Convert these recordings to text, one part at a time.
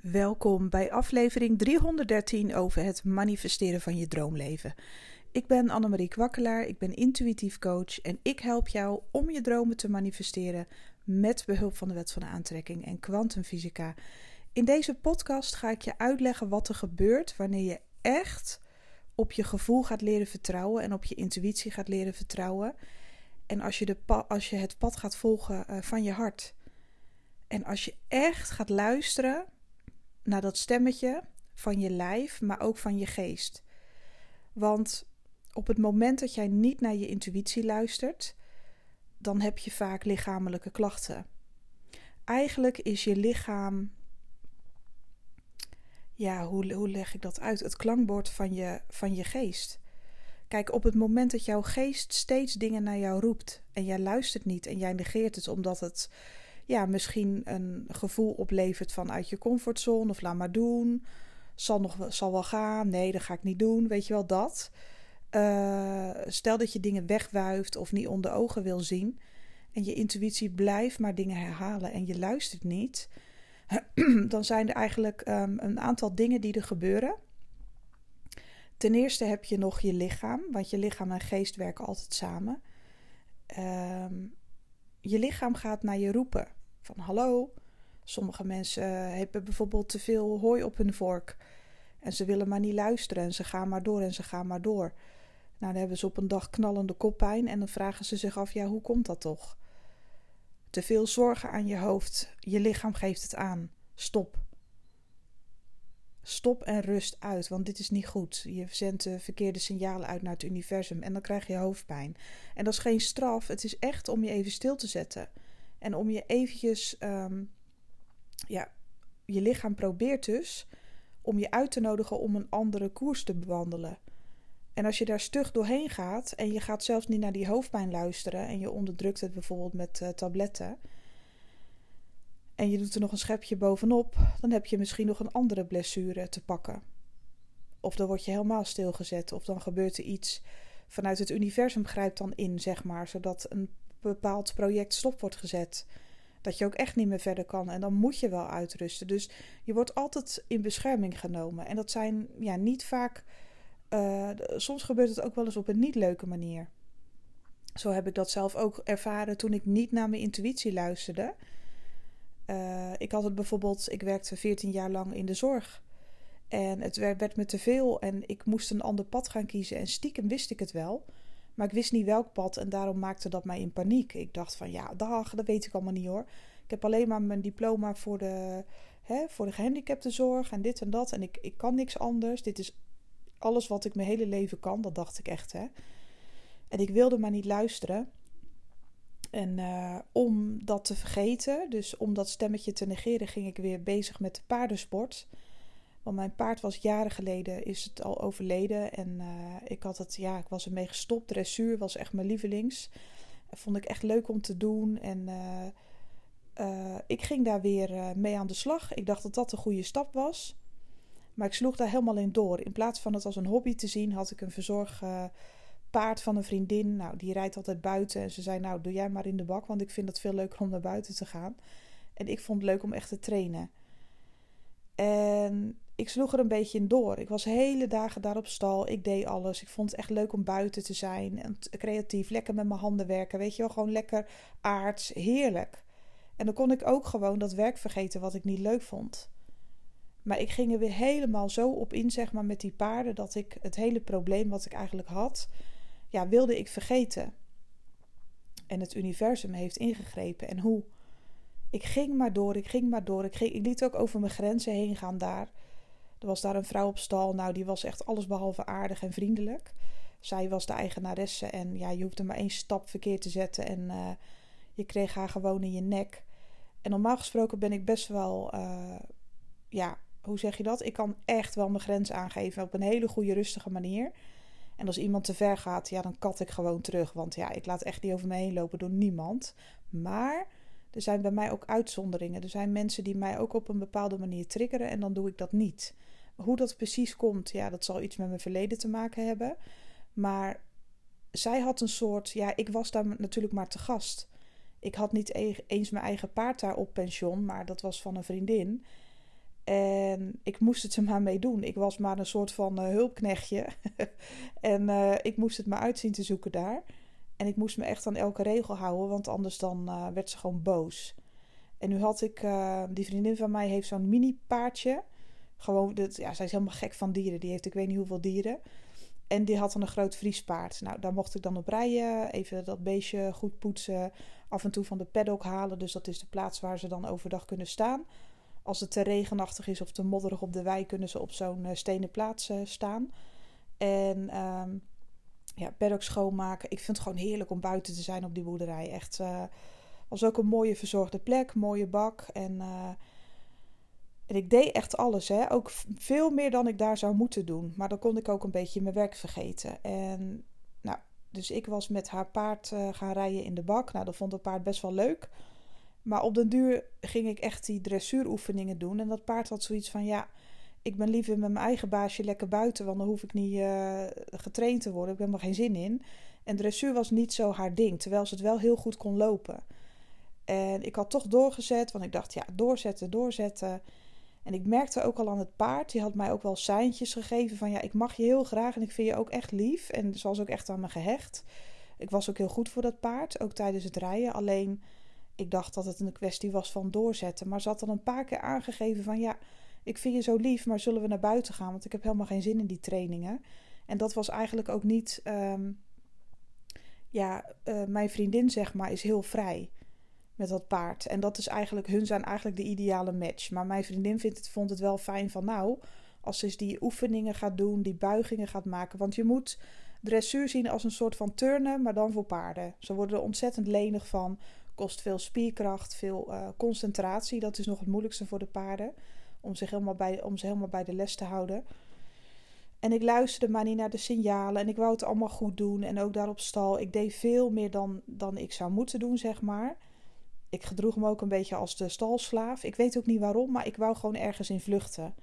Welkom bij aflevering 313 over het manifesteren van je droomleven. Ik ben Annemarie Kwakkelaar, ik ben intuïtief coach en ik help jou om je dromen te manifesteren met behulp van de wet van de aantrekking en kwantumfysica. In deze podcast ga ik je uitleggen wat er gebeurt wanneer je echt op je gevoel gaat leren vertrouwen en op je intuïtie gaat leren vertrouwen. En als je, de als je het pad gaat volgen uh, van je hart. En als je echt gaat luisteren naar dat stemmetje van je lijf, maar ook van je geest. Want op het moment dat jij niet naar je intuïtie luistert, dan heb je vaak lichamelijke klachten. Eigenlijk is je lichaam, ja, hoe, hoe leg ik dat uit? Het klankbord van je, van je geest. Kijk, op het moment dat jouw geest steeds dingen naar jou roept en jij luistert niet en jij negeert het omdat het ja, misschien een gevoel oplevert van uit je comfortzone of laat maar doen. Zal, nog, zal wel gaan. Nee, dat ga ik niet doen. Weet je wel dat. Uh, stel dat je dingen wegwuift of niet onder ogen wil zien. En je intuïtie blijft maar dingen herhalen en je luistert niet. Dan zijn er eigenlijk um, een aantal dingen die er gebeuren. Ten eerste heb je nog je lichaam, want je lichaam en geest werken altijd samen. Um, je lichaam gaat naar je roepen. Van hallo. Sommige mensen eh, hebben bijvoorbeeld te veel hooi op hun vork. En ze willen maar niet luisteren. En ze gaan maar door en ze gaan maar door. Nou, dan hebben ze op een dag knallende koppijn. En dan vragen ze zich af: ja, hoe komt dat toch? Te veel zorgen aan je hoofd. Je lichaam geeft het aan. Stop. Stop en rust uit, want dit is niet goed. Je zendt de verkeerde signalen uit naar het universum en dan krijg je hoofdpijn. En dat is geen straf, het is echt om je even stil te zetten. En om je eventjes, ehm, ja, je lichaam probeert dus om je uit te nodigen om een andere koers te bewandelen. En als je daar stug doorheen gaat en je gaat zelfs niet naar die hoofdpijn luisteren en je onderdrukt het bijvoorbeeld met uh, tabletten en je doet er nog een schepje bovenop, dan heb je misschien nog een andere blessure te pakken. Of dan word je helemaal stilgezet, of dan gebeurt er iets vanuit het universum grijpt dan in, zeg maar, zodat een bepaald project stop wordt gezet. Dat je ook echt niet meer verder kan en dan moet je wel uitrusten. Dus je wordt altijd in bescherming genomen. En dat zijn ja, niet vaak. Uh, soms gebeurt het ook wel eens op een niet leuke manier. Zo heb ik dat zelf ook ervaren toen ik niet naar mijn intuïtie luisterde. Uh, ik had het bijvoorbeeld, ik werkte 14 jaar lang in de zorg. En het werd, werd me te veel en ik moest een ander pad gaan kiezen. En stiekem wist ik het wel. Maar ik wist niet welk pad en daarom maakte dat mij in paniek. Ik dacht van ja, dag, dat weet ik allemaal niet hoor. Ik heb alleen maar mijn diploma voor de, hè, voor de gehandicaptenzorg en dit en dat. En ik, ik kan niks anders. Dit is alles wat ik mijn hele leven kan. Dat dacht ik echt hè. En ik wilde maar niet luisteren. En uh, om dat te vergeten, dus om dat stemmetje te negeren, ging ik weer bezig met de paardensport. Want mijn paard was jaren geleden is het al overleden. En uh, ik had het, ja, ik was ermee gestopt. Dressuur was echt mijn lievelings. Vond ik echt leuk om te doen. En uh, ik ging daar weer mee aan de slag. Ik dacht dat dat een goede stap was. Maar ik sloeg daar helemaal in door. In plaats van het als een hobby te zien, had ik een verzorg paard van een vriendin. Nou, die rijdt altijd buiten. En ze zei, nou, doe jij maar in de bak, want ik vind het veel leuker om naar buiten te gaan. En ik vond het leuk om echt te trainen. En ik sloeg er een beetje in door. Ik was hele dagen daar op stal. Ik deed alles. Ik vond het echt leuk om buiten te zijn. En creatief, lekker met mijn handen werken. Weet je wel, gewoon lekker aards. Heerlijk. En dan kon ik ook gewoon dat werk vergeten wat ik niet leuk vond. Maar ik ging er weer helemaal zo op in, zeg maar, met die paarden, dat ik het hele probleem wat ik eigenlijk had, ja, wilde ik vergeten. En het universum heeft ingegrepen. En hoe? Ik ging maar door, ik ging maar door. Ik, ging, ik liet ook over mijn grenzen heen gaan daar. Er was daar een vrouw op stal. Nou, die was echt allesbehalve aardig en vriendelijk. Zij was de eigenaresse en ja, je hoefde maar één stap verkeerd te zetten en uh, je kreeg haar gewoon in je nek. En normaal gesproken ben ik best wel, uh, ja, hoe zeg je dat? Ik kan echt wel mijn grens aangeven op een hele goede, rustige manier. En als iemand te ver gaat, ja, dan kat ik gewoon terug. Want ja, ik laat echt niet over me heen lopen door niemand. Maar er zijn bij mij ook uitzonderingen. Er zijn mensen die mij ook op een bepaalde manier triggeren en dan doe ik dat niet. Hoe dat precies komt, ja, dat zal iets met mijn verleden te maken hebben. Maar zij had een soort, ja, ik was daar natuurlijk maar te gast. Ik had niet e-, eens mijn eigen paard daar op pension, maar dat was van een vriendin. En ik moest het er maar mee doen. Ik was maar een soort van uh, hulpknechtje. en uh, ik moest het maar uitzien te zoeken daar. En ik moest me echt aan elke regel houden, want anders dan uh, werd ze gewoon boos. En nu had ik, die vriendin van mij heeft zo'n mini paardje. Gewoon, ja, zij is helemaal gek van dieren. Die heeft ik weet niet hoeveel dieren. En die had dan een groot vriespaard. Nou, daar mocht ik dan op rijden. Even dat beestje goed poetsen. Af en toe van de paddock halen. Dus dat is de plaats waar ze dan overdag kunnen staan. Als het te regenachtig is of te modderig op de wei, kunnen ze op zo'n uh, stenen plaats staan. En um, ja, paddock schoonmaken. Ik vind het gewoon heerlijk om buiten te zijn op die boerderij. Echt, uh, was ook een mooie verzorgde plek, mooie bak. En en ik deed echt alles, hè. Ook veel meer dan ik daar zou moeten doen. Maar dan kon ik ook een beetje mijn werk vergeten. En nou, dus ik was met haar paard uh, gaan rijden in de bak. Nou, dat vond het paard best wel leuk. Maar op den duur ging ik echt die dressuuroefeningen doen. En dat paard had zoiets van, ja, ik ben liever met mijn eigen baasje lekker buiten. Want dan hoef ik niet uh, getraind te worden. Ik heb er geen zin in. En dressuur was niet zo haar ding. Terwijl ze het wel heel goed kon lopen. En ik had toch doorgezet. Want ik dacht, ja, doorzetten, doorzetten. En ik merkte ook al aan het paard, die had mij ook wel seintjes gegeven van ja, ik mag je heel graag en ik vind je ook echt lief. En ze was ook echt aan me gehecht. Ik was ook heel goed voor dat paard, ook tijdens het rijden. Alleen ik dacht dat het een kwestie was van doorzetten. Maar ze had dan een paar keer aangegeven van ja, ik vind je zo lief, maar zullen we naar buiten gaan? Want ik heb helemaal geen zin in die trainingen. En dat was eigenlijk ook niet. Um, ja, uh, mijn vriendin, zeg maar, is heel vrij met dat paard. En dat is eigenlijk, hun zijn eigenlijk de ideale match. Maar mijn vriendin vindt het, vond het wel fijn van nou, als ze die oefeningen gaat doen, die buigingen gaat maken. Want je moet dressuur zien als een soort van turnen, maar dan voor paarden. Ze worden er ontzettend lenig van. Kost veel spierkracht, veel uh, concentratie. Dat is nog het moeilijkste voor de paarden. Om, zich helemaal bij, om ze helemaal bij de les te houden. En ik luisterde maar niet naar de signalen. En ik wou het allemaal goed doen. En ook daar op stal. Ik deed veel meer dan, dan ik zou moeten doen, zeg maar ik gedroeg me ook een beetje als de stalslaaf. Ik weet ook niet waarom, maar ik wou gewoon ergens in vluchten.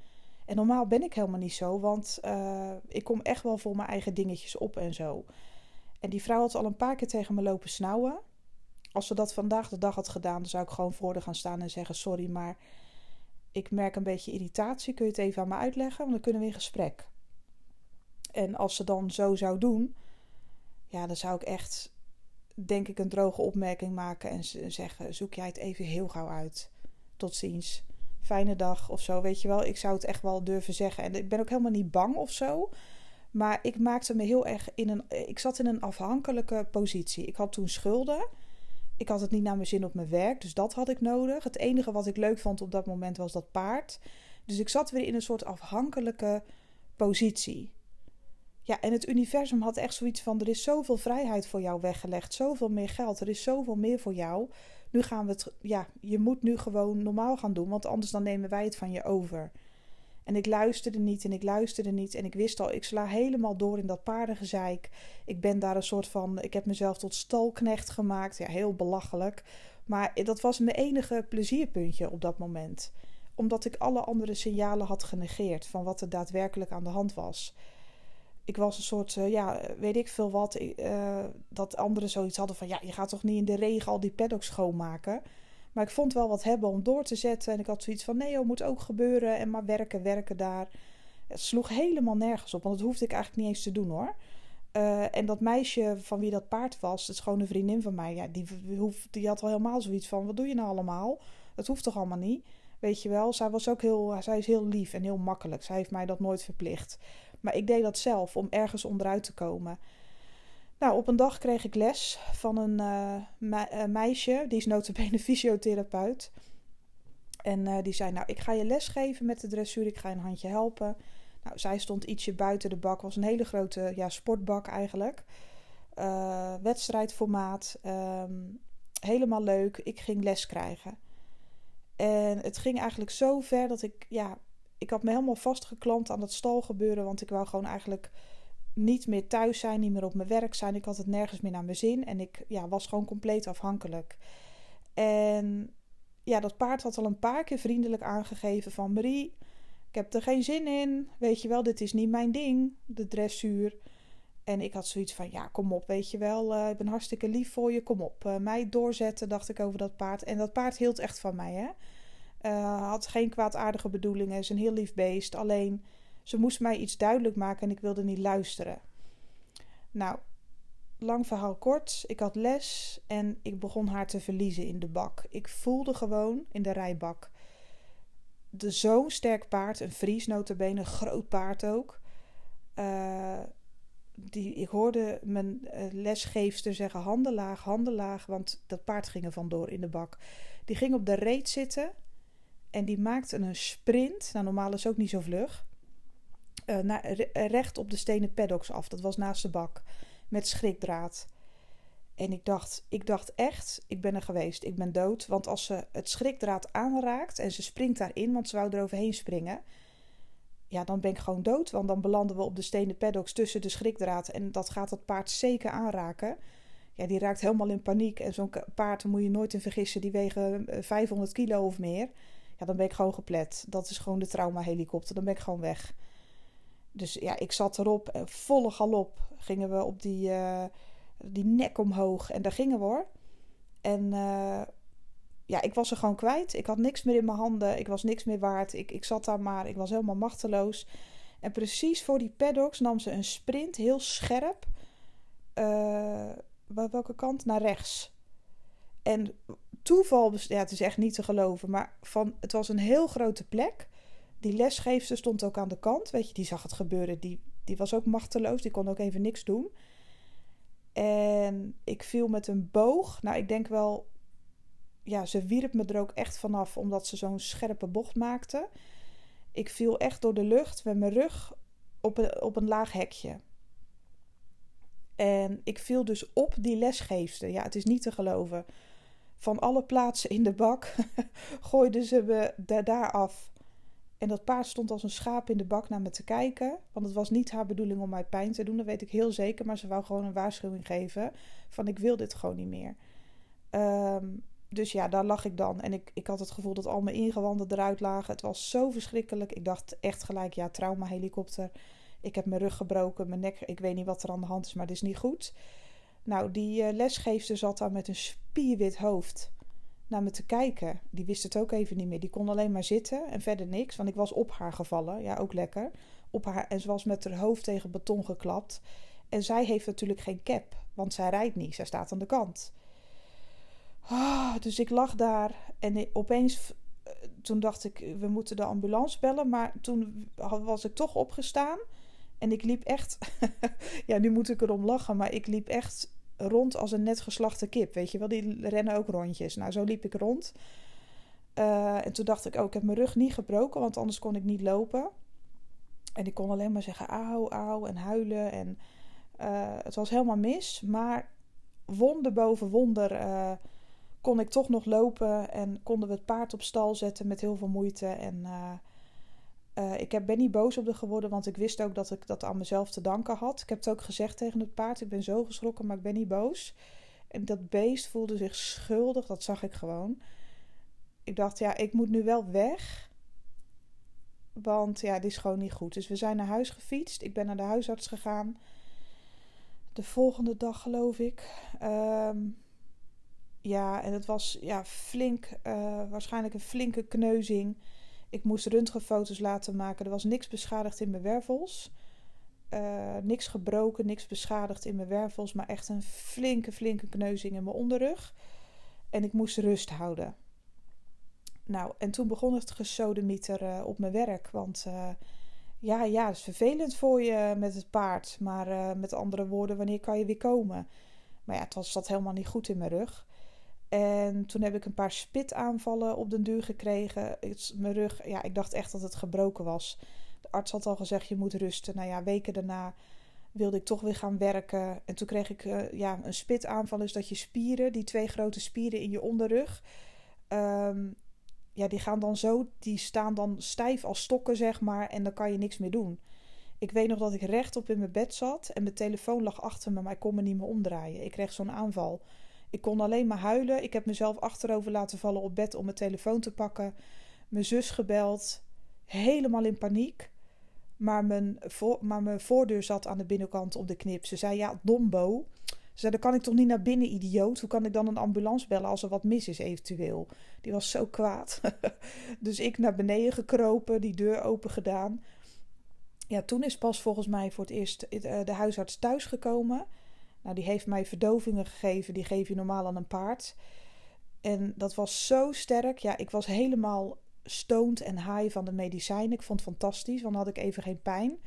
En normaal ben ik helemaal niet zo, want uh, ik kom echt wel voor mijn eigen dingetjes op en zo. En die vrouw had al een paar keer tegen me lopen snauwen. Als ze dat vandaag de dag had gedaan, dan zou ik gewoon voor haar gaan staan en zeggen: Sorry, maar ik merk een beetje irritatie. Kun je het even aan me uitleggen? Want dan kunnen we in gesprek. En als ze dan zo zou doen, ja, dan zou ik echt denk ik een droge opmerking maken en zeggen: zoek jij het even heel gauw uit. Tot ziens. Fijne dag of zo, weet je wel. Ik zou het echt wel durven zeggen. En ik ben ook helemaal niet bang of zo. Maar ik maakte me heel erg in een. Ik zat in een afhankelijke positie. Ik had toen schulden. Ik had het niet naar mijn zin op mijn werk, dus dat had ik nodig. Het enige wat ik leuk vond op dat moment was dat paard. Dus ik zat weer in een soort afhankelijke positie. Ja, en het universum had echt zoiets van: er is zoveel vrijheid voor jou weggelegd, zoveel meer geld, er is zoveel meer voor jou. Nu gaan we het, ja, je moet nu gewoon normaal gaan doen, want anders dan nemen wij het van je over. En ik luisterde niet en ik luisterde niet en ik wist al, ik sla helemaal door in dat paardengezeik. Ik ben daar een soort van, ik heb mezelf tot stalknecht gemaakt, ja, heel belachelijk. Maar dat was mijn enige plezierpuntje op dat moment. Omdat ik alle andere signalen had genegeerd van wat er daadwerkelijk aan de hand was ik was een soort, uh, ja, weet ik veel wat. Uh, dat anderen zoiets hadden van, ja, je gaat toch niet in de regen al die paddocks schoonmaken. Maar ik vond wel wat hebben om door te zetten. En ik had zoiets van, nee, dat moet ook gebeuren. En maar werken, werken daar. Het sloeg helemaal nergens op, want dat hoefde ik eigenlijk niet eens te doen hoor. Uh, en dat meisje van wie dat paard was, dat is gewoon een vriendin van mij. Ja, die, die had al helemaal zoiets van, wat doe je nou allemaal? Dat hoeft toch allemaal niet? Weet je wel, zij was ook heel, zij is heel lief en heel makkelijk. Zij heeft mij dat nooit verplicht. Maar ik deed dat zelf om ergens onderuit te komen. Nou, op een dag kreeg ik les van een uh, meisje, die is notabene fysiotherapeut. En uh, die zei, nou, ik ga je les geven met de dressuur, ik ga je een handje helpen. Nou, zij stond ietsje buiten de bak, was een hele grote ja, sportbak eigenlijk. Uh, wedstrijdformaat, um, helemaal leuk. Ik ging les krijgen. En het ging eigenlijk zo ver dat ik, ja, ik had me helemaal vastgeklampt aan dat stalgebeuren. Want ik wou gewoon eigenlijk niet meer thuis zijn, niet meer op mijn werk zijn. Ik had het nergens meer naar mijn zin. En ik ja, was gewoon compleet afhankelijk. En ja, dat paard had al een paar keer vriendelijk aangegeven van... Marie, ik heb er geen zin in. Weet je wel, dit is niet mijn ding, de dressuur. En ik had zoiets van, ja, kom op, weet je wel. Uh, ik ben hartstikke lief voor je, kom op. Uh, mij doorzetten, dacht ik over dat paard. En dat paard hield echt van mij, hè. Uh, had geen kwaadaardige bedoelingen. Is een heel lief beest. Alleen ze moest mij iets duidelijk maken en ik wilde niet luisteren. Nou, lang verhaal kort. Ik had les en ik begon haar te verliezen in de bak. Ik voelde gewoon in de rijbak. De zo'n sterk paard, een Fries notabene, een groot paard ook. Uh, die, ik hoorde mijn uh, lesgeefster zeggen handen laag, handen laag, want dat paard ging er vandoor in de bak. Die ging op de reet zitten en die maakte een sprint. Nou, normaal is ook niet zo vlug. Uh, recht op de stenen paddocks af. Dat was naast de bak. Met schrikdraad. En ik dacht, ik dacht echt, ik ben er geweest. Ik ben dood. Want als ze het schrikdraad aanraakt en ze springt daarin, want ze wou er overheen springen. Ja, dan ben ik gewoon dood. Want dan belanden we op de stenen paddocks tussen de schrikdraad. En dat gaat dat paard zeker aanraken. Ja, die raakt helemaal in paniek. En zo'n paard moet je nooit in vergissen. Die wegen 500 eh, kilo of meer. Ja, dan ben ik gewoon geplet. Dat is gewoon de trauma-helikopter. Dan ben ik gewoon weg. Dus ja, ik zat erop. En volle galop gingen we op die, uh, die nek omhoog. En daar gingen we hoor. En uh, ja, ik was er gewoon kwijt. Ik had niks meer in mijn handen. Ik was niks meer waard. Ik, ik zat daar maar. Ik was helemaal machteloos. En precies voor die paddocks nam ze een sprint, heel scherp. Uh, welke kant? Naar rechts. En toeval, ja, het is echt niet te geloven, maar van, het was een heel grote plek. Die lesgeefster stond ook aan de kant, weet je, die zag het gebeuren. Die, die was ook machteloos, die kon ook even niks doen. En ik viel met een boog. Nou, ik denk wel, ja, ze wierp me er ook echt vanaf, omdat ze zo'n scherpe bocht maakte. Ik viel echt door de lucht met mijn rug op een, op een laag hekje. En ik viel dus op die lesgeefster. Ja, het is niet te geloven van alle plaatsen in de bak gooiden ze me daar af. En dat paard stond als een schaap in de bak naar me te kijken. Want het was niet haar bedoeling om mij pijn te doen, dat weet ik heel zeker. Maar ze wou gewoon een waarschuwing geven van ik wil dit gewoon niet meer. Ehm, dus ja, daar lag ik dan. En ik, ik had het gevoel dat al mijn ingewanden eruit lagen. Het was zo verschrikkelijk. Ik dacht echt gelijk, ja, trauma helikopter. Ik heb mijn rug gebroken, mijn nek. Ik weet niet wat er aan de hand is, maar dit is niet goed. Nou, die uh, lesgeefster zat daar met een spierwit hoofd naar me te kijken. Die wist het ook even niet meer. Die kon alleen maar zitten en verder niks. Want ik was op haar gevallen. Ja, ook lekker. Op haar, en ze was met haar hoofd tegen beton geklapt. En zij heeft natuurlijk geen cap, want zij rijdt niet. Zij staat aan de kant. Ah, dus ik lag daar en opeens, eh, toen dacht ik, we moeten de ambulance bellen. Maar toen was ik toch opgestaan. En ik liep echt, ja, nu moet ik erom lachen, maar ik liep echt rond als een net geslachte kip. Weet je wel, die rennen ook rondjes. Nou, zo liep ik rond. Uh, en toen dacht ik, oh, ik heb mijn rug niet gebroken, want anders kon ik niet lopen. En ik kon alleen maar zeggen auw, auw en huilen. En uh, het was helemaal mis. Maar wonder boven wonder uh, kon ik toch nog lopen. En konden we het paard op stal zetten met heel veel moeite. En uh, ik ben niet boos op de geworden, want ik wist ook dat ik dat aan mezelf te danken had. Ik heb het ook gezegd tegen het paard. Ik ben zo geschrokken, maar ik ben niet boos. En dat beest voelde zich schuldig, dat zag ik gewoon. Ik dacht, ja, ik moet nu wel weg. Want ja, dit is gewoon niet goed. Dus we zijn naar huis gefietst. Ik ben naar de huisarts gegaan. De volgende dag, geloof ik. Um, ja, en het was ja, flink, uh, waarschijnlijk een flinke kneuzing. Ik moest röntgenfoto's laten maken. Er was niks beschadigd in mijn wervels. Uh, niks gebroken, niks beschadigd in mijn wervels. Maar echt een flinke, flinke kneuzing in mijn onderrug. En ik moest rust houden. Nou, en toen begon het gesodemieter uh, op mijn werk. Want uh, ja, ja, het is vervelend voor je met het paard. Maar met andere woorden, wanneer kan je weer komen? Maar ja, het was, zat helemaal niet goed in mijn rug. En toen heb ik een paar spitaanvallen op den duur gekregen. mijn rug, ja, ik dacht echt dat het gebroken was. De arts had al gezegd, je moet rusten. Nou ja, weken daarna wilde ik toch weer gaan werken. En toen kreeg ik uh, ja, een spitaanval. Is dat je spieren, die twee grote spieren in je onderrug... Um, ja, die gaan dan zo, die staan dan stijf als stokken, zeg maar. En dan kan je niks meer doen. Ik weet nog dat ik rechtop in mijn bed zat en mijn telefoon lag achter me, maar ik kon me niet meer omdraaien. Ik kreeg zo'n aanval. Ik kon alleen maar huilen. Ik heb mezelf achterover laten vallen op bed om mijn telefoon te pakken. Mijn zus gebeld. Helemaal in paniek. Maar mijn, voor, maar mijn voordeur zat aan de binnenkant op de knip. Ze zei: Ja, Dombo. Ze zei, dan kan ik toch niet naar binnen, idioot? Hoe kan ik dan een ambulance bellen als er wat mis is eventueel? Die was zo kwaad. dus ik naar beneden gekropen, die deur open gedaan. Ja, toen is pas volgens mij voor het eerst eh, de huisarts thuisgekomen. Nou, die heeft mij verdovingen gegeven. Die geef je normaal aan een paard. En dat was zo sterk. Ja, ik was helemaal stoned en high van de medicijnen. Ik vond het fantastisch, want dan had ik even geen pijn.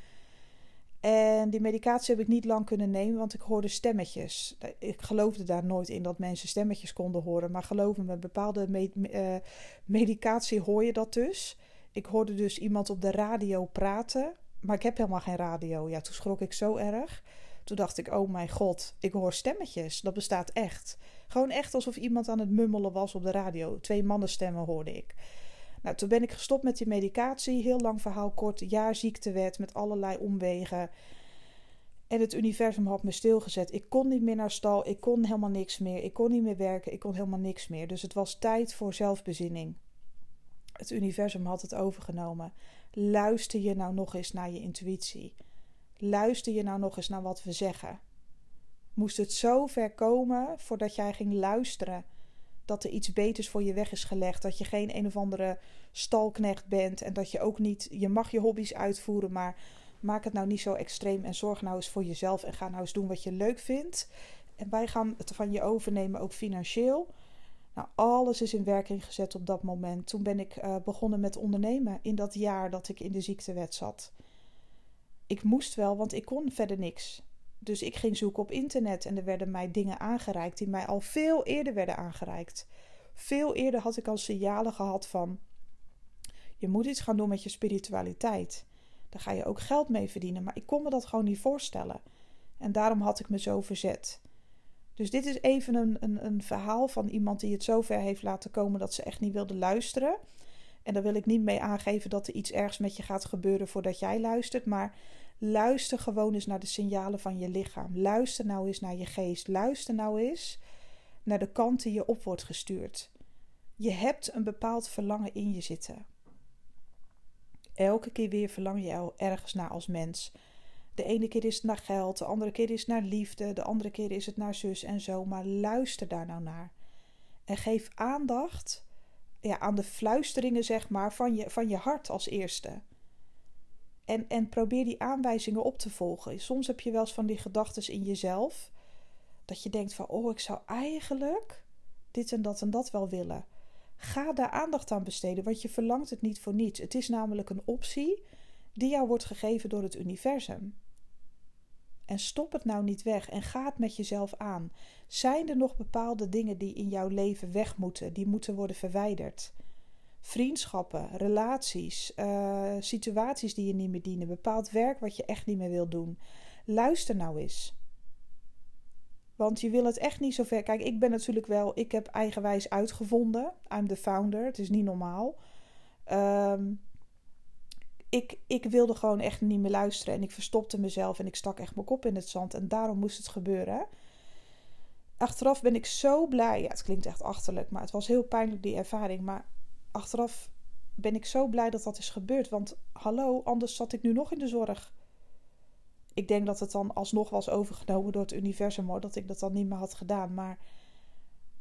En die medicatie heb ik niet lang kunnen nemen, want ik hoorde stemmetjes. Ik geloofde daar nooit in dat mensen stemmetjes konden horen. Maar geloof me, met bepaalde eh, medicatie hoor je dat dus. Ik hoorde dus iemand op de radio praten, maar ik heb helemaal geen radio. Ja, toen schrok ik zo erg. Toen dacht ik, oh mijn god, ik hoor stemmetjes. Dat bestaat echt. Gewoon echt alsof iemand aan het mummelen was op de radio. Twee mannenstemmen hoorde ik. Nou, toen ben ik gestopt met die medicatie. Heel lang verhaal kort. Jaar ziektewet met allerlei omwegen. En het universum had me stilgezet. Ik kon niet meer naar stal. Ik kon helemaal niks meer. Ik kon niet meer werken. Ik kon helemaal niks meer. Dus het was tijd voor zelfbezinning. Het universum had het overgenomen. Luister je nou nog eens naar je intuïtie? Luister je nou nog eens naar wat we zeggen? Moest het zo ver komen voordat jij ging luisteren dat er iets beters voor je weg is gelegd. Dat je geen een of andere stalknecht bent. En dat je ook niet. Je mag je hobby's uitvoeren, maar maak het nou niet zo extreem. En zorg nou eens voor jezelf. En ga nou eens doen wat je leuk vindt. En wij gaan het van je overnemen, ook financieel. Nou, alles is in werking gezet op dat moment. Toen ben ik uh, begonnen met ondernemen in dat jaar dat ik in de ziektewet zat. Ik moest wel, want ik kon verder niks. Dus ik ging zoeken op internet en er werden mij dingen aangereikt die mij al veel eerder werden aangereikt. Veel eerder had ik al signalen gehad van: je moet iets gaan doen met je spiritualiteit. Daar ga je ook geld mee verdienen, maar ik kon me dat gewoon niet voorstellen. En daarom had ik me zo verzet. Dus dit is even een, een, een verhaal van iemand die het zover heeft laten komen dat ze echt niet wilde luisteren. En daar wil ik niet mee aangeven dat er iets ergs met je gaat gebeuren voordat jij luistert. Maar Luister gewoon eens naar de signalen van je lichaam. Luister nou eens naar je geest. Luister nou eens naar de kant die je op wordt gestuurd. Je hebt een bepaald verlangen in je zitten. Elke keer weer verlang je ergens naar als mens. De ene keer is het naar geld, de andere keer is het naar liefde, de andere keer is het naar zus en zo. Maar luister daar nou naar. En geef aandacht ja, aan de fluisteringen, zeg maar, van je, van je hart als eerste. En, en probeer die aanwijzingen op te volgen. Soms heb je wel eens van die gedachten in jezelf. Dat je denkt van, oh, ik zou eigenlijk dit en dat en dat wel willen. Ga daar aandacht aan besteden, want je verlangt het niet voor niets. Het is namelijk een optie die jou wordt gegeven door het universum. En stop het nou niet weg en ga het met jezelf aan. Zijn er nog bepaalde dingen die in jouw leven weg moeten, die moeten worden verwijderd? vriendschappen, relaties, uh, situaties die je niet meer dienen, bepaald werk wat je echt niet meer wil doen. Luister nou eens. Want je wil het echt niet zo ver. Kijk, ik ben natuurlijk wel, ik heb eigenwijs uitgevonden. I'm the founder. Het is niet normaal. Um, ik, ik wilde gewoon echt niet meer luisteren. En ik verstopte mezelf en ik stak echt mijn kop in het zand. En daarom moest het gebeuren. Achteraf ben ik zo blij. Ja, het klinkt echt achterlijk, maar het was heel pijnlijk die ervaring. Maar achteraf ben ik zo blij dat dat is gebeurd. Want hallo, anders zat ik nu nog in de zorg. Ik denk dat het dan alsnog was overgenomen door het universum hoor. Dat ik dat dan niet meer had gedaan. Maar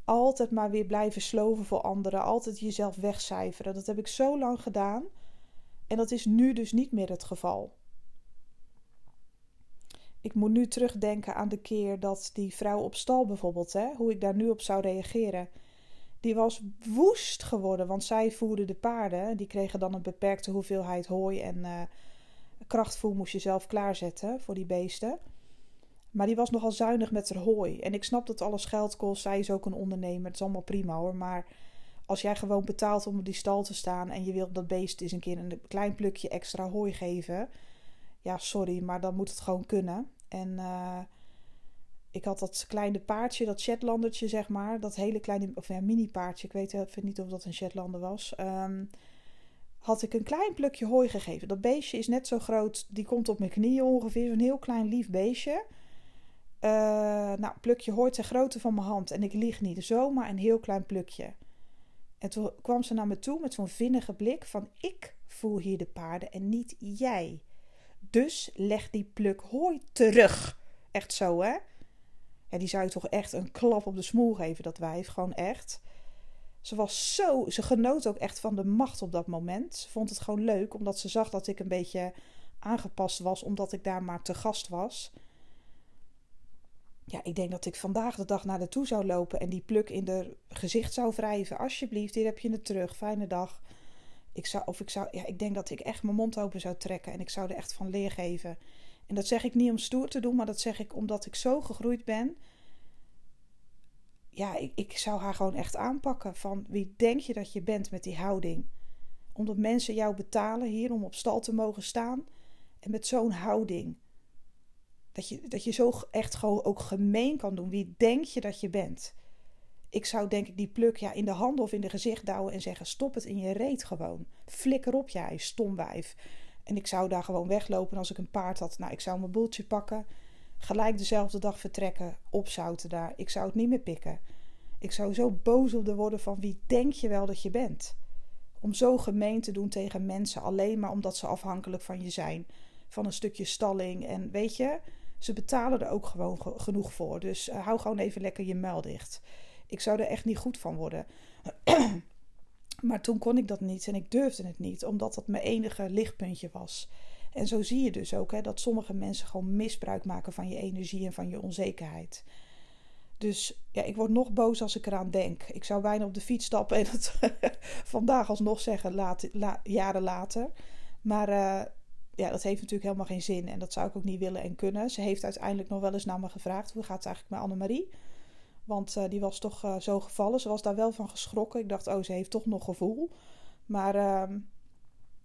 altijd maar weer blijven sloven voor anderen. Altijd jezelf wegcijferen. Dat heb ik zo lang gedaan. En dat is nu dus niet meer het geval. Ik moet nu terugdenken aan de keer dat die vrouw op stal bijvoorbeeld, hè, hoe ik daar nu op zou reageren die was woest geworden. Want zij voerden de paarden. Die kregen dan een beperkte hoeveelheid hooi en uh, krachtvoer moest je zelf klaarzetten voor die beesten. Maar die was nogal zuinig met haar hooi. En ik snap dat alles geld kost. Zij is ook een ondernemer. Het is allemaal prima hoor. Maar als jij gewoon betaalt om op die stal te staan. en je wilt dat beest eens een keer een klein plukje extra hooi geven. Ja, sorry, maar dan moet het gewoon kunnen. En. Uh, ik had dat kleine paardje, dat Shetlandertje, zeg maar. Dat hele kleine, of ja, mini paardje. Ik weet even niet of dat een Shetlander was. Um, had ik een klein plukje hooi gegeven. Dat beestje is net zo groot. Die komt op mijn knieën ongeveer. Zo'n heel klein lief beestje. Uh, nou, plukje hooi ter grootte van mijn hand. En ik lieg niet. Zomaar een heel klein plukje. En toen kwam ze naar me toe met zo'n vinnige blik van... Ik voel hier de paarden en niet jij. Dus leg die pluk hooi terug. Echt zo, hè? Ja, die zou je toch echt een klap op de smoel geven, dat wijf. Gewoon echt. Ze was zo. Ze genoot ook echt van de macht op dat moment. Ze vond het gewoon leuk, omdat ze zag dat ik een beetje aangepast was, omdat ik daar maar te gast was. Ja, ik denk dat ik vandaag de dag naar de toe zou lopen en die pluk in de gezicht zou wrijven. Alsjeblieft, hier heb je het terug. Fijne dag. Ik zou, of ik zou, ja, ik denk dat ik echt mijn mond open zou trekken en ik zou er echt van leer geven. En dat zeg ik niet om stoer te doen, maar dat zeg ik omdat ik zo gegroeid ben. Ja, ik, ik zou haar gewoon echt aanpakken. Van wie denk je dat je bent met die houding? Omdat mensen jou betalen hier om op stal te mogen staan. En met zo'n houding. Dat je, dat je zo echt gewoon ook gemeen kan doen. Wie denk je dat je bent? Ik zou denk ik die pluk ja, in de handen of in de gezicht douwen en zeggen: stop het in je reet gewoon. Flikker op jij, stomwijf. En ik zou daar gewoon weglopen als ik een paard had. Nou, ik zou mijn boeltje pakken. Gelijk dezelfde dag vertrekken. Opzouten daar. Ik zou het niet meer pikken. Ik zou zo boos op de worden van wie denk je wel dat je bent? Om zo gemeen te doen tegen mensen alleen maar omdat ze afhankelijk van je zijn. Van een stukje stalling. En weet je, ze betalen er ook gewoon genoeg voor. Dus uh, hou gewoon even lekker je muil dicht. Ik zou er echt niet goed van worden. maar toen kon ik dat niet en ik durfde het niet, omdat dat mijn enige lichtpuntje was. En zo zie je dus ook hè, dat sommige mensen gewoon misbruik maken van je energie en van je onzekerheid. Dus ja, ik word nog boos als ik eraan denk. Ik zou bijna op de fiets stappen en het vandaag alsnog zeggen, jaren later. Maar uh, ja, dat heeft natuurlijk helemaal geen zin. En dat zou ik ook niet willen en kunnen. Ze heeft uiteindelijk nog wel eens naar me gevraagd: hoe gaat het eigenlijk met Annemarie? Want uh, die was toch uh, zo gevallen. Ze was daar wel van geschrokken. Ik dacht, oh, ze heeft toch nog gevoel. Maar uh,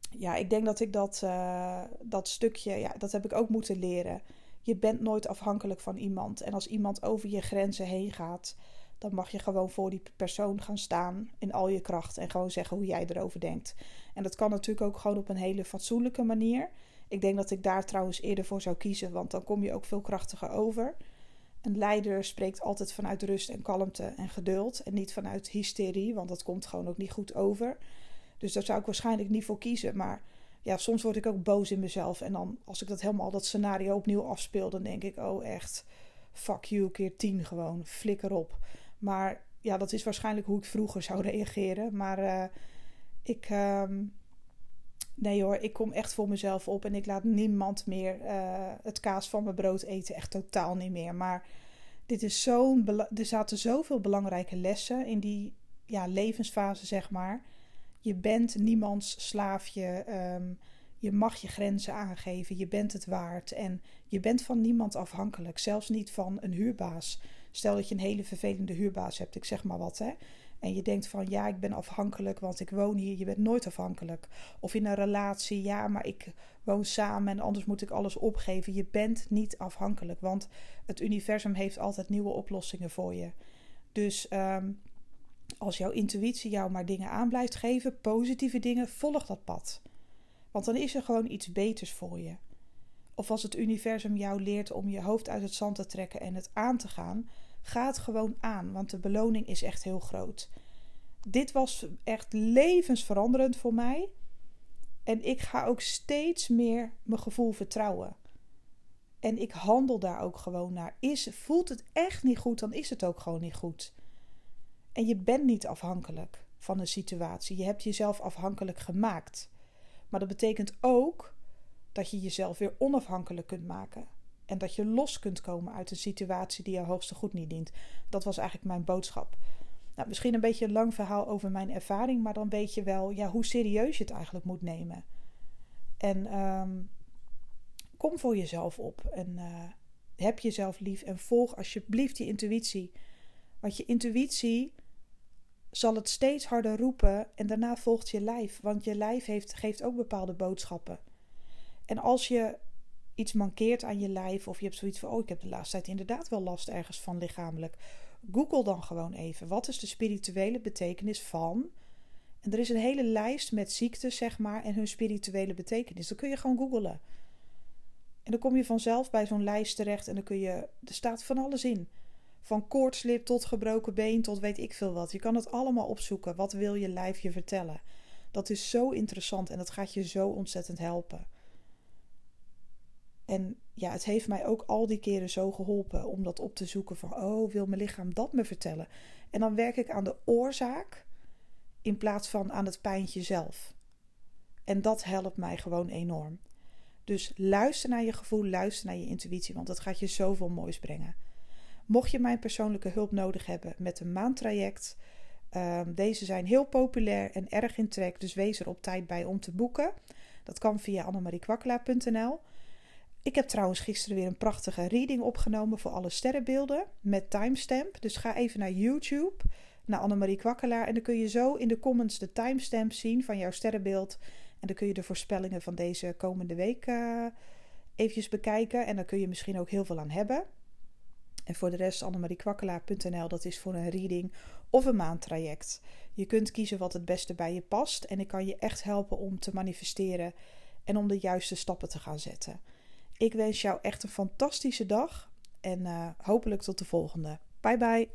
ja, ik denk dat ik dat, uh, dat stukje, ja, dat heb ik ook moeten leren. Je bent nooit afhankelijk van iemand. En als iemand over je grenzen heen gaat, dan mag je gewoon voor die persoon gaan staan in al je kracht. En gewoon zeggen hoe jij erover denkt. En dat kan natuurlijk ook gewoon op een hele fatsoenlijke manier. Ik denk dat ik daar trouwens eerder voor zou kiezen, want dan kom je ook veel krachtiger over. Een leider spreekt altijd vanuit rust en kalmte en geduld en niet vanuit hysterie, want dat komt gewoon ook niet goed over. Dus daar zou ik waarschijnlijk niet voor kiezen. Maar ja, soms word ik ook boos in mezelf. En dan, als ik dat helemaal, dat scenario opnieuw afspeel, dan denk ik: oh, echt, fuck you, keer tien gewoon, flikker op. Maar ja, dat is waarschijnlijk hoe ik vroeger zou reageren. Maar uh, ik. Uh, nee hoor, ik kom echt voor mezelf op en ik laat niemand meer uh, het kaas van mijn brood eten. Echt totaal niet meer. Maar dit is zo'n. Er zaten zoveel belangrijke lessen in die ja, levensfase, zeg maar. Je bent niemands slaafje. Um, je mag je grenzen aangeven. Je bent het waard. En je bent van niemand afhankelijk. Zelfs niet van een huurbaas. Stel dat je een hele vervelende huurbaas hebt, ik zeg maar wat, hè. En je denkt van ja, ik ben afhankelijk, want ik woon hier. Je bent nooit afhankelijk. Of in een relatie, ja, maar ik woon samen en anders moet ik alles opgeven. Je bent niet afhankelijk, want het universum heeft altijd nieuwe oplossingen voor je. Dus um, als jouw intuïtie jou maar dingen aan blijft geven, positieve dingen, volg dat pad. Want dan is er gewoon iets beters voor je. Of als het universum jou leert om je hoofd uit het zand te trekken en het aan te gaan, ga het gewoon aan, want de beloning is echt heel groot. Dit was echt levensveranderend voor mij. En ik ga ook steeds meer mijn gevoel vertrouwen. En ik handel daar ook gewoon naar. Is, voelt het echt niet goed, dan is het ook gewoon niet goed. En je bent niet afhankelijk van een situatie. Je hebt jezelf afhankelijk gemaakt. Maar dat betekent ook dat je jezelf weer onafhankelijk kunt maken. En dat je los kunt komen uit een situatie die je hoogste goed niet dient. Dat was eigenlijk mijn boodschap. Nou, misschien een beetje een lang verhaal over mijn ervaring, maar dan weet je wel ja, hoe serieus je het eigenlijk moet nemen. En um, kom voor jezelf op en uh, heb jezelf lief en volg alsjeblieft je intuïtie. Want je intuïtie zal het steeds harder roepen en daarna volgt je lijf. Want je lijf heeft, geeft ook bepaalde boodschappen. En als je iets mankeert aan je lijf of je hebt zoiets van: oh, ik heb de laatste tijd inderdaad wel last ergens van lichamelijk. Google dan gewoon even. Wat is de spirituele betekenis van? En er is een hele lijst met ziektes, zeg maar, en hun spirituele betekenis. Dan kun je gewoon googlen. En dan kom je vanzelf bij zo'n lijst terecht en dan kun je. Er staat van alles in. Van koortslip tot gebroken been tot weet ik veel wat. Je kan het allemaal opzoeken. Wat wil je lijf je vertellen? Dat is zo interessant en dat gaat je zo ontzettend helpen. En ja, het heeft mij ook al die keren zo geholpen om dat op te zoeken van, oh, wil mijn lichaam dat me vertellen? En dan werk ik aan de oorzaak in plaats van aan het pijntje zelf. En dat helpt mij gewoon enorm. Dus luister naar je gevoel, luister naar je intuïtie, want dat gaat je zoveel moois brengen. Mocht je mijn persoonlijke hulp nodig hebben met een maandtraject, um, deze zijn heel populair en erg in trek, dus wees er op tijd bij om te boeken. Dat kan via annemariekwakkelaar.nl. Ik heb trouwens gisteren weer een prachtige reading opgenomen voor alle sterrenbeelden met timestamp. Dus ga even naar YouTube, naar Annemarie Kwakkelaar. En dan kun je zo in de comments de timestamp zien van jouw sterrenbeeld. En dan kun je de voorspellingen van deze komende week uh, eventjes bekijken. En dan kun je misschien ook heel veel aan hebben. En voor de rest annemariekwakkelaar.nl, dat is voor een reading of een maandtraject. Je kunt kiezen wat het beste bij je past. En ik kan je echt helpen om te manifesteren en om de juiste stappen te gaan zetten. Ik wens jou echt een fantastische dag en uh, hopelijk tot de volgende. Bye bye.